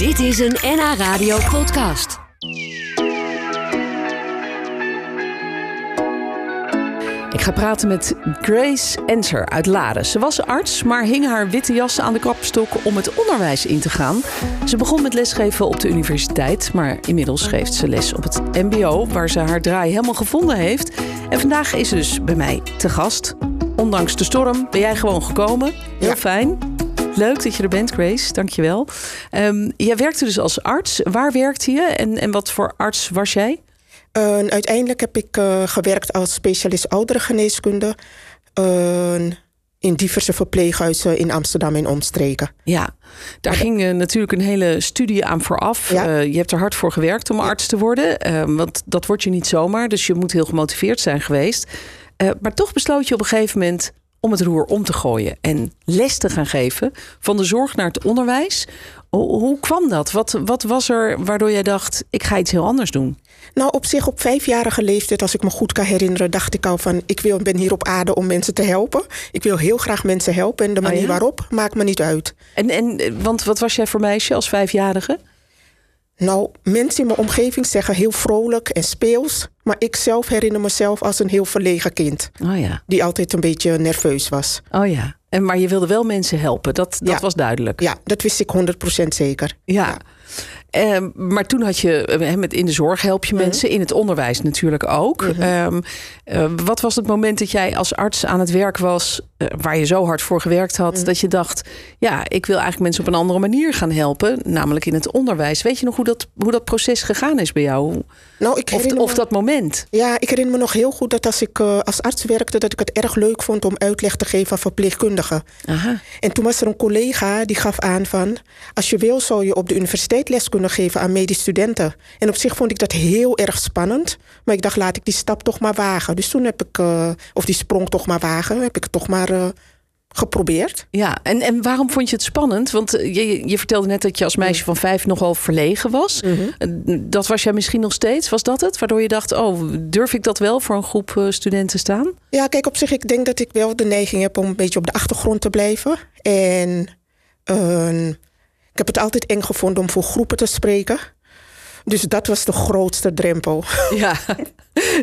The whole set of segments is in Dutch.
Dit is een NH Radio podcast. Ik ga praten met Grace Enser uit Laren. Ze was arts, maar hing haar witte jas aan de kapstok om het onderwijs in te gaan. Ze begon met lesgeven op de universiteit, maar inmiddels geeft ze les op het MBO, waar ze haar draai helemaal gevonden heeft. En vandaag is ze dus bij mij te gast. Ondanks de storm ben jij gewoon gekomen. Heel Ja. fijn. Leuk dat je er bent, Grace. Dankjewel. Um, jij werkte dus als arts. Waar werkte je en, en wat voor arts was jij? Uh, uiteindelijk heb ik uh, gewerkt als specialist ouderengeneeskunde. Uh, in diverse verpleeghuizen in Amsterdam en omstreken. Ja, daar ging uh, natuurlijk een hele studie aan vooraf. Ja. Uh, je hebt er hard voor gewerkt om Ja. arts te worden. Uh, want dat word je niet zomaar. Dus je moet heel gemotiveerd zijn geweest. Maar toch besloot je op een gegeven moment om het roer om te gooien en les te gaan geven van de zorg naar het onderwijs. Hoe, kwam dat? Wat, wat was er waardoor jij dacht: ik ga iets heel anders doen? Nou, op zich op vijfjarige leeftijd, als ik me goed kan herinneren, dacht ik al van: ik wil, ben hier op aarde om mensen te helpen. Ik wil heel graag mensen helpen en de manier ja? waarop maakt me niet uit. En, en want wat was jij voor meisje als vijfjarige? Nou, mensen in mijn omgeving zeggen heel vrolijk en speels. Maar ik zelf herinner mezelf als een heel verlegen kind. Oh ja. Die altijd een beetje nerveus was. Oh ja. En, maar je wilde wel mensen helpen, dat, dat Ja. was duidelijk. Ja, dat wist ik 100% zeker. Ja. Eh, maar toen had je, eh, met in de zorg help Mhm. je mensen, in het onderwijs natuurlijk ook. Ehm, eh, wat was het moment dat jij als arts aan het werk was, eh, waar je zo hard voor gewerkt had, Mhm. dat je dacht, ja, ik wil eigenlijk mensen op een andere manier gaan helpen, namelijk in het onderwijs. Weet je nog hoe dat, hoe dat proces gegaan is bij jou? Nou, ik Of, herinner of me- dat moment? Ja, ik herinner me nog heel goed dat als ik als arts werkte, dat ik het erg leuk vond om uitleg te geven aan verpleegkundigen. Aha. En toen was er een collega die gaf aan van, als je wil zou je op de universiteit les kunnen geven aan medisch studenten. En op zich vond ik dat heel erg spannend, maar ik dacht laat ik die stap toch maar wagen. Dus toen heb ik, eh, of die sprong toch maar wagen, heb ik het toch maar eh, geprobeerd. Ja, en, en waarom vond je het spannend? Want eh, je, je vertelde net dat je als meisje van vijf nogal verlegen was. Eh, Dat was jij misschien nog steeds. Was dat het? Waardoor je dacht, oh, durf ik dat wel voor een groep studenten staan? Ja, kijk, op zich, ik denk dat ik wel de neiging heb om een beetje op de achtergrond te blijven. En eh, ik heb het altijd eng gevonden om voor groepen te spreken. Dus dat was de grootste drempel. Ja,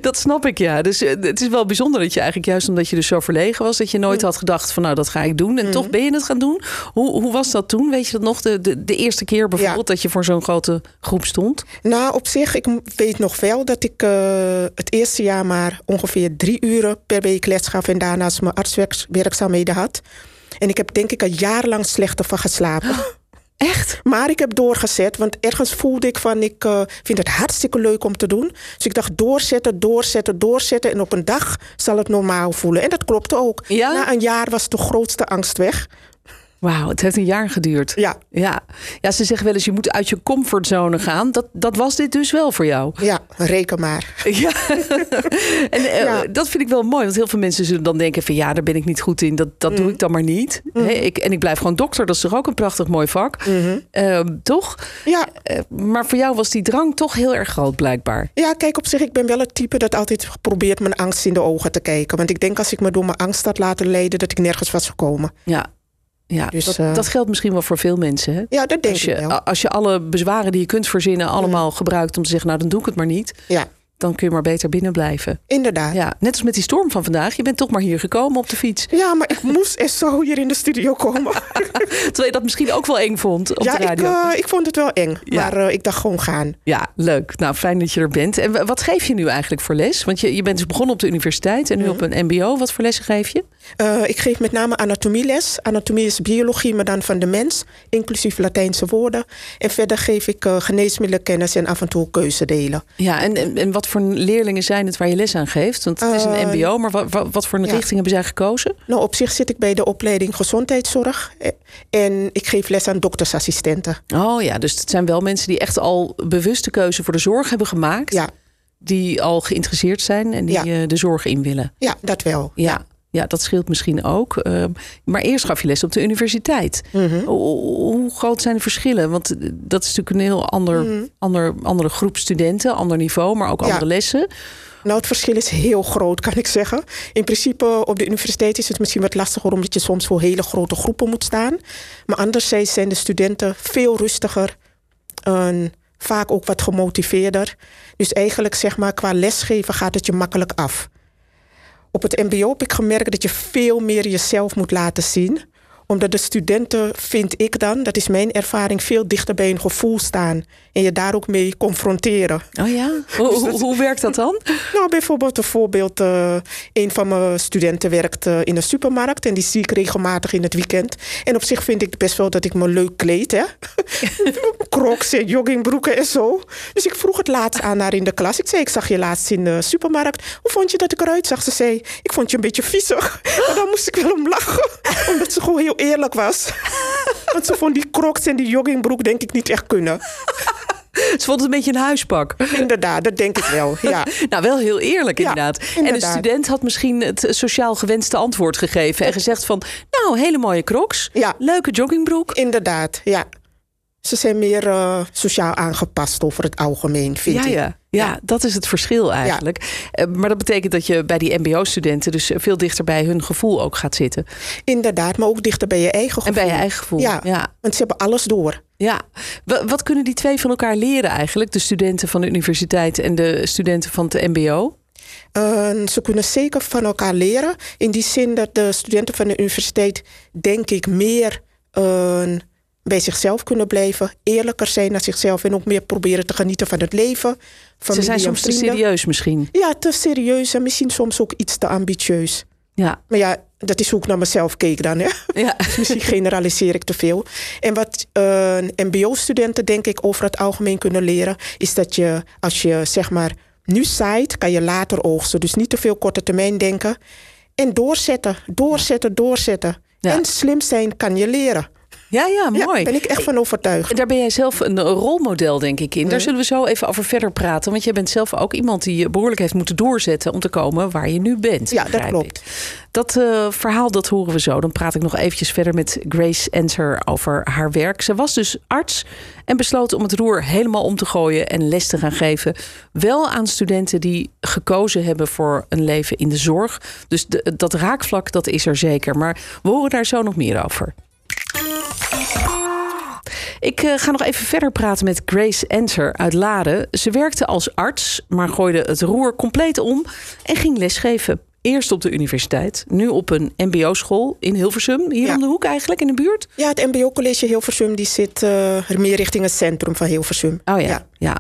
dat snap ik, ja. Dus eh, het is wel bijzonder dat je eigenlijk juist omdat je dus zo verlegen was... dat je nooit had gedacht van nou, dat ga ik doen. En toch ben je het gaan doen. Hoe, hoe was dat toen? Weet je dat nog? De, de, de eerste keer bijvoorbeeld dat je voor zo'n grote groep stond? Nou, op zich, ik weet nog wel dat ik eh, het eerste jaar maar ongeveer drie uren per week les gaf en daarnaast mijn artswerkzaamheden had. En ik heb denk ik een jaar lang slechter van geslapen. Echt? Maar ik heb doorgezet, want ergens voelde ik van ik eh, vind het hartstikke leuk om te doen. Dus ik dacht doorzetten, doorzetten, doorzetten. En op een dag zal het normaal voelen. En dat klopte ook. Ja? Na een jaar was de grootste angst weg. Wauw, het heeft een jaar geduurd. Ja, Ja. ja, ze zeggen wel eens je moet uit je comfortzone gaan. Dat, dat was dit dus wel voor jou. ja, reken maar. Ja, en eh, dat vind ik wel mooi. Want heel veel mensen zullen dan denken van ja, daar ben ik niet goed in. Dat, dat doe ik dan maar niet. Hè, ik, en ik blijf gewoon dokter. Dat is toch ook een prachtig mooi vak. Mhm. Ehm, toch? Ja, Eh, maar voor jou was die drang toch heel erg groot blijkbaar. Ja, kijk, op zich, ik ben wel het type dat altijd probeert mijn angst in de ogen te kijken. Want ik denk als ik me door mijn angst had laten leiden, dat ik nergens was gekomen. Ja, ja Dus, dat, eh, dat geldt misschien wel voor veel mensen. Hè? Ja, dat denk Als ik je, wel. als je alle bezwaren die je kunt verzinnen allemaal gebruikt om te zeggen, nou dan doe ik het maar niet. Ja, Dan kun je maar beter binnen blijven. inderdaad. Ja. Ja, net als met die storm van vandaag. Je bent toch maar hier gekomen op de fiets. maar ik moest echt zo hier in de studio komen. Terwijl je dat misschien ook wel eng vond op ja, de ik, radio. eh, ik vond het wel eng. Ja. Maar eh, ik dacht gewoon gaan. Ja, leuk. Nou, fijn dat je er bent. En wa- wat geef je nu eigenlijk voor les? Want je, je bent dus begonnen op de universiteit en nu op een mbo. Wat voor lessen geef je? Eh, ik geef met name anatomieles. Anatomie is biologie, maar dan van de mens. Inclusief Latijnse woorden. En verder geef ik uh, geneesmiddelenkennis en af en toe keuzedelen. Ja, en, en, en wat voor leerlingen zijn het waar je les aan geeft? Want het is een Uh, mbo, maar wat, wat, wat voor een ja. richting hebben zij gekozen? Nou, op zich zit ik bij de opleiding gezondheidszorg. Eh, En ik geef les aan doktersassistenten. Oh ja, dus het zijn wel mensen die echt al bewuste keuze voor de zorg hebben gemaakt. Ja, Die al geïnteresseerd zijn en die Ja. eh, de zorg in willen. ja dat wel. Ja. Ja, dat scheelt misschien ook. Ehm, maar eerst gaf je les op de universiteit. Mhm. Hoe, hoe groot zijn de verschillen? Want eh, dat is natuurlijk een heel ander, ander, andere groep studenten, ander niveau, maar ook Mhm. Ja. andere lessen. Nou, het verschil is heel groot, kan ik zeggen. In principe op de universiteit is het misschien wat lastiger... omdat je soms voor hele grote groepen moet staan. Maar anderzijds zijn de studenten veel rustiger... een, vaak ook wat gemotiveerder. Dus eigenlijk zeg maar qua lesgeven gaat het je makkelijk af. Op het MBO heb ik gemerkt dat je veel meer jezelf moet laten zien omdat de studenten, vind ik dan, dat is mijn ervaring, veel dichter bij hun gevoel staan. En je daar ook mee confronteren. Oh ja? Hoe, dus hoe werkt dat dan? Nou, bijvoorbeeld een voorbeeld. Uh, een van mijn studenten werkt uh, in een supermarkt. En die zie ik regelmatig in het weekend. En op zich vind ik best wel dat ik me leuk kleed. Hè? Crocs en joggingbroeken en zo. Dus ik vroeg het laatst aan haar in de klas. Ik zei, ik zag je laatst in de supermarkt. Hoe vond je dat ik eruit zag? Ze zei, ik vond je een beetje viezig. Maar dan moest ik wel om lachen. Omdat ze gewoon heel eerlijk was. Want ze vond die crocs en die joggingbroek denk ik niet echt kunnen. Ze vond het een beetje een huispak. Inderdaad, dat denk ik wel. Ja. nou, wel heel eerlijk inderdaad. En de student had misschien het sociaal gewenste antwoord gegeven. En gezegd van, nou, hele mooie crocs. Ja. Leuke joggingbroek. Inderdaad, ja. Ze zijn meer uh, sociaal aangepast over het algemeen, vind ja, ik. Ja. Ja, dat is het verschil eigenlijk. Ja. Eh, maar dat betekent dat je bij die MBO-studenten dus veel dichter bij hun gevoel ook gaat zitten. Inderdaad, maar ook dichter bij je eigen gevoel. En bij je eigen gevoel. Ja, ja. want ze hebben alles door. Ja, wat kunnen die twee van elkaar leren eigenlijk? De studenten van de universiteit en de studenten van het MBO? Uh, ze kunnen zeker van elkaar leren. In die zin dat de studenten van de universiteit, denk ik, meer. Uh, bij zichzelf kunnen blijven, eerlijker zijn naar zichzelf en ook meer proberen te genieten van het leven. Ze zijn soms te serieus misschien. Ja, te serieus en misschien soms ook iets te ambitieus. Ja. Maar ja, dat is hoe ik naar mezelf keek dan. Hè? Ja. Dus misschien generaliseer ik te veel. En wat uh, eh, MBO-studenten denk ik over het algemeen kunnen leren, is dat je als je zeg maar nu zaait, kan je later oogsten. Dus niet te veel korte termijn denken. En doorzetten, doorzetten, doorzetten. En slim zijn kan je leren. Ja, ja, mooi. Daar ben ik echt van overtuigd. Daar ben jij zelf een rolmodel, denk ik, in. Daar zullen we zo even over verder praten. Want jij bent zelf ook iemand die behoorlijk heeft moeten doorzetten om te komen waar je nu bent. Ja, dat klopt. Dat uh, verhaal, dat horen we zo. Dan praat ik nog eventjes verder met Grace Enter over haar werk. Ze was dus arts en besloot om het roer helemaal om te gooien en les te gaan geven. Wel aan studenten die gekozen hebben voor een leven in de zorg. Dus de, dat raakvlak, dat is er zeker. Maar we horen daar zo nog meer over. Ik uh, ga nog even verder praten met Grace Enter uit Laren. Ze werkte als arts, maar gooide het roer compleet om en ging lesgeven. Eerst op de universiteit, nu op een mbo-school in Hilversum. Hier om de hoek eigenlijk, in de buurt? Ja, het mbo-college Hilversum die zit uh, meer richting het centrum van Hilversum. Oh ja, ja.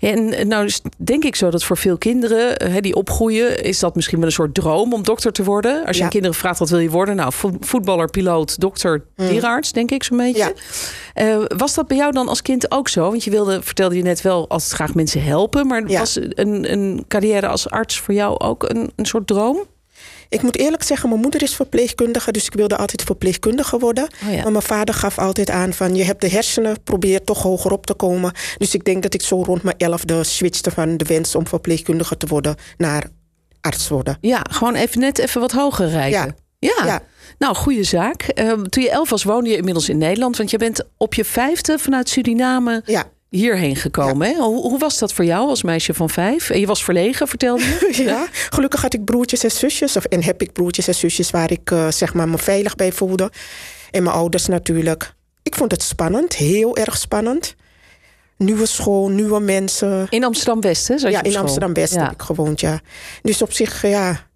En nou denk ik zo dat voor veel kinderen hè, die opgroeien... is dat misschien wel een soort droom om dokter te worden. Als je aan kinderen vraagt wat wil je worden? Nou, voetballer, piloot, dokter, mm. dierarts, denk ik zo'n beetje. Uh, was dat bij jou dan als kind ook zo? Want je wilde, vertelde je net wel, altijd graag mensen helpen. Maar was een, een carrière als arts voor jou ook een, een soort droom? Ik moet eerlijk zeggen, mijn moeder is verpleegkundige, dus ik wilde altijd verpleegkundige worden. Oh maar mijn vader gaf altijd aan van je hebt de hersenen, probeer toch hoger op te komen. Dus ik denk dat ik zo rond mijn elfde switchte van de wens om verpleegkundige te worden naar arts worden. Ja, gewoon even net even wat hoger rijden. Ja. ja. Nou, goede zaak. Uh, toen je elf was, woonde je inmiddels in Nederland. Want je bent op je vijfde vanuit Suriname ja hierheen gekomen. Hè? Hoe, hoe, was dat voor jou als meisje van vijf? En je was verlegen, vertelde je? ja, gelukkig had ik broertjes en zusjes. Of, en heb ik broertjes en zusjes waar ik uh, zeg maar me veilig bij voelde. En mijn ouders natuurlijk. Ik vond het spannend, heel erg spannend. Nieuwe school, nieuwe mensen. In Amsterdam-West, hè? Ja, in Amsterdam-West heb ik gewoond, ja. Dus op zich, ja,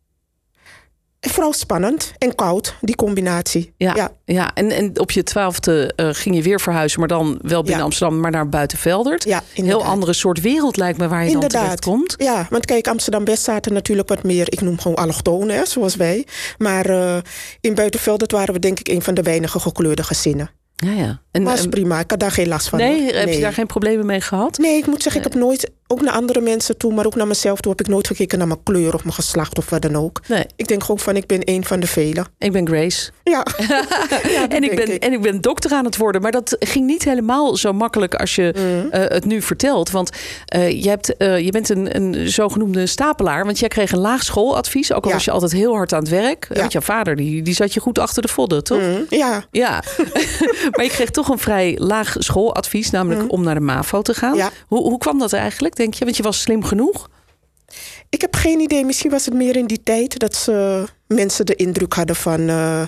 Vooral spannend en koud, die combinatie. Ja, ja. ja. En, en op je twaalfde uh, ging je weer verhuizen, maar dan wel binnen Amsterdam, maar naar Buitenveldert. Ja, Een heel andere soort wereld lijkt me waar je inderdaad. dan terecht komt. Ja, want kijk, Amsterdam-West zaten natuurlijk wat meer, ik noem gewoon allochtonen, zoals wij. Maar uh, in Buitenveldert waren we denk ik een van de weinige gekleurde gezinnen. Ja, ja. En, was prima, ik had daar geen last van. Nee, heb je daar geen problemen mee gehad? Nee, ik moet zeggen, ik heb nooit, ook naar andere mensen toe, maar ook naar mezelf toe, heb ik nooit gekeken naar mijn kleur of mijn geslacht of wat dan ook. Nee. Ik denk gewoon van, ik ben een van de velen. Ik ben Grace. Ja. en, ik ben, en ik ben dokter aan het worden, maar dat ging niet helemaal zo makkelijk als je mm. uh, het nu vertelt. Want uh, je, hebt, uh, je bent een, een zogenoemde stapelaar, want jij kreeg een laag schooladvies, ook al ja. was je altijd heel hard aan het werk. Ja. Want jouw vader, die, die zat je goed achter de vodden, toch? Mm. Ja. Ja. maar je kreeg toch een vrij laag schooladvies, namelijk mm. om naar de MAVO te gaan. Hoe, hoe kwam dat eigenlijk, denk je? Want je was slim genoeg. Ik heb geen idee. Misschien was het meer in die tijd dat ze mensen de indruk hadden van. Uh,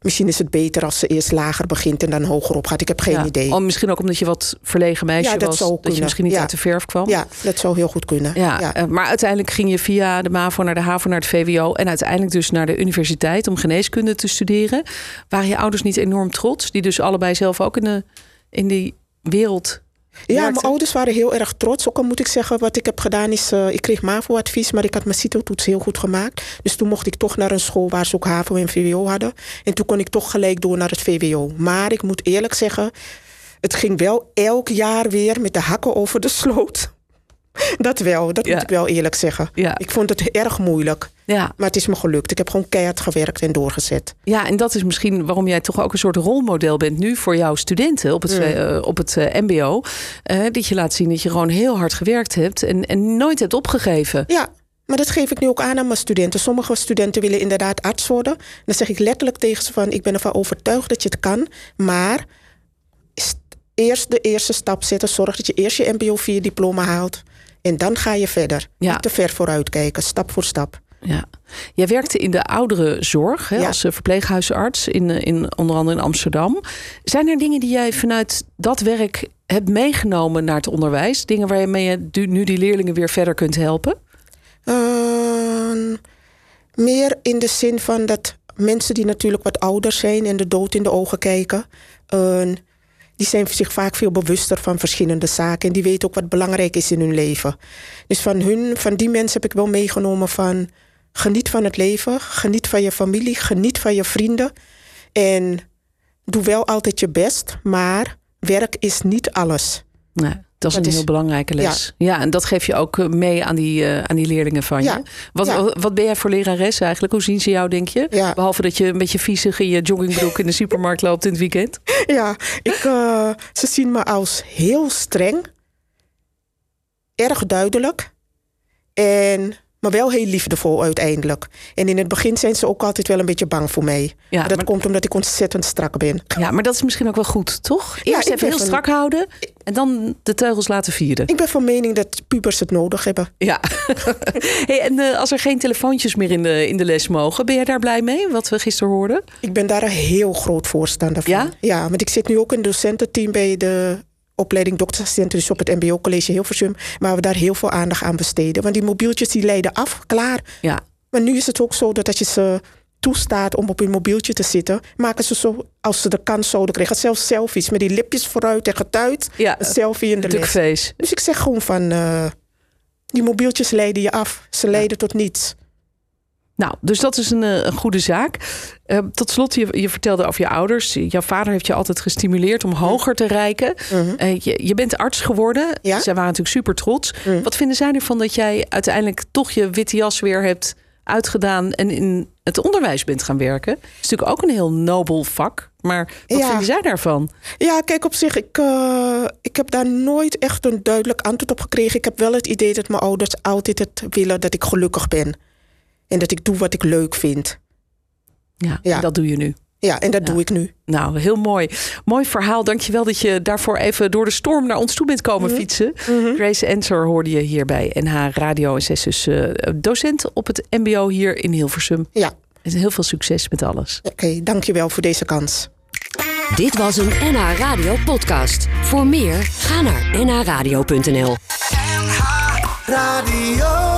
Misschien is het beter als ze eerst lager begint en dan hoger op gaat. Ik heb geen Ja. idee. Oh, misschien ook omdat je wat verlegen meisje Ja, dat was. dat je misschien niet Ja. uit de verf kwam. Ja, dat zou heel goed kunnen. Ja, ja. eh, maar uiteindelijk ging je via de MAVO naar de HAVO, naar het VWO... en uiteindelijk dus naar de universiteit om geneeskunde te studeren. Waren je ouders niet enorm trots? Die dus allebei zelf ook in, de, in die wereld Ja, mijn ouders waren heel erg trots. Ook al moet ik zeggen, wat ik heb gedaan is... eh, ik kreeg MAVO-advies, maar ik had mijn CITO-toets heel goed gemaakt. Dus toen mocht ik toch naar een school waar ze ook HAVO en VWO hadden. En toen kon ik toch gelijk door naar het VWO. Maar ik moet eerlijk zeggen, het ging wel elk jaar weer met de hakken over de sloot. Dat wel, dat Ja. moet ik wel eerlijk zeggen. Ja. Ik vond het erg moeilijk. Ja, Maar het is me gelukt. Ik heb gewoon keihard gewerkt en doorgezet. ja, en dat is misschien waarom jij toch ook een soort rolmodel bent nu voor jouw studenten op het, Mm. eh, op het eh, MBO. Eh, dat je laat zien dat je gewoon heel hard gewerkt hebt en, en nooit hebt opgegeven. Ja, maar dat geef ik nu ook aan aan mijn studenten. Sommige studenten willen inderdaad arts worden. Dan zeg ik letterlijk tegen ze van... ik ben ervan overtuigd dat je het kan, maar... st- eerst de eerste stap zetten. Zorg dat je eerst je mbo 4 diploma haalt. En dan ga je verder. Ja. Niet te ver vooruit kijken, stap voor stap. Ja. Jij werkte in de ouderenzorg hè, Ja. als eh, verpleeghuisarts, in, eh, in, onder andere in Amsterdam. Zijn er dingen die jij vanuit dat werk hebt meegenomen naar het onderwijs? Dingen waarmee je nu die leerlingen weer verder kunt helpen? Ehm, meer in de zin van dat mensen die natuurlijk wat ouder zijn en de dood in de ogen kijken, die zijn zich vaak veel bewuster van verschillende zaken en die weten ook wat belangrijk is in hun leven. Dus van hun, van die mensen heb ik wel meegenomen van geniet van het leven, geniet van je familie, geniet van je vrienden en doe wel altijd je best, maar werk is niet alles. Nee, dat is Dat een is- heel belangrijke les. Ja. en dat geef je ook eh, mee aan die, eh, aan die leerlingen van je. Wat, Ja. wat- wat ben jij voor lerares eigenlijk? Hoe zien ze jou, denk je? Ja. Behalve dat je een beetje viezig in je joggingbroek in de supermarkt loopt in het weekend. Ja, ik, eh, ze zien me als heel streng, erg duidelijk en maar wel heel liefdevol uiteindelijk. En in het begin zijn ze ook altijd wel een beetje bang voor mij. Ja, Maar dat maar- komt omdat ik ontzettend strak ben. Ja, maar dat is misschien ook wel goed, toch? Eerst even heel van- strak houden en dan de teugels laten vieren. Ik ben van mening dat pubers het nodig hebben. Ja. hey, en eh, als er geen telefoontjes meer in de, in de les mogen, ben jij daar blij mee? Wat we gisteren hoorden? Ik ben daar een heel groot voorstander van. Ja? Ja, want ik zit nu ook in het docententeam bij de opleiding doktersassistenten, dus op het MBO College Hilversum, waar we daar heel veel aandacht aan besteden. Want die mobieltjes die leiden af, klaar. Ja. Maar nu is het ook zo dat als je ze toestaat om op hun mobieltje te zitten, maken ze zo, als ze de kans zouden krijgen, zelfs selfies met die lipjes vooruit en getuit. Ja, een selfie in de. Duckface. Dus ik zeg gewoon van, eh, die mobieltjes leiden je af. Ze leiden tot niets. Nou, dus dat is een, eh, een goede zaak. Eh, tot slot, je, je vertelde over je ouders. Jouw vader heeft je altijd gestimuleerd om hoger te reiken. Eh, je, je bent arts geworden. Ja. Zij waren natuurlijk super trots. Mhm. Wat vinden zij ervan dat jij uiteindelijk toch je witte jas weer hebt uitgedaan en in het onderwijs bent gaan werken? Dat is natuurlijk ook een heel nobel vak. Maar wat Ja. vinden zij daarvan? Ja, kijk, op zich, ik, eh, ik heb daar nooit echt een duidelijk antwoord op gekregen. Ik heb wel het idee dat mijn ouders altijd het willen dat ik gelukkig ben. En dat ik doe wat ik leuk vind. Ja, dat doe je nu. Ja, en dat Ja. doe ik nu. Nou, heel mooi. Mooi verhaal. Dankjewel dat je daarvoor even door de storm naar ons toe bent komen fietsen. Grace Ensor hoorde je hier bij NH Radio. En zij is dus eh, docent op het mbo hier in Hilversum. Ja, En heel veel succes met alles. oké, dankjewel voor deze kans. Dit was een NH Radio podcast. Voor meer, ga naar nhradio.nl. Radio.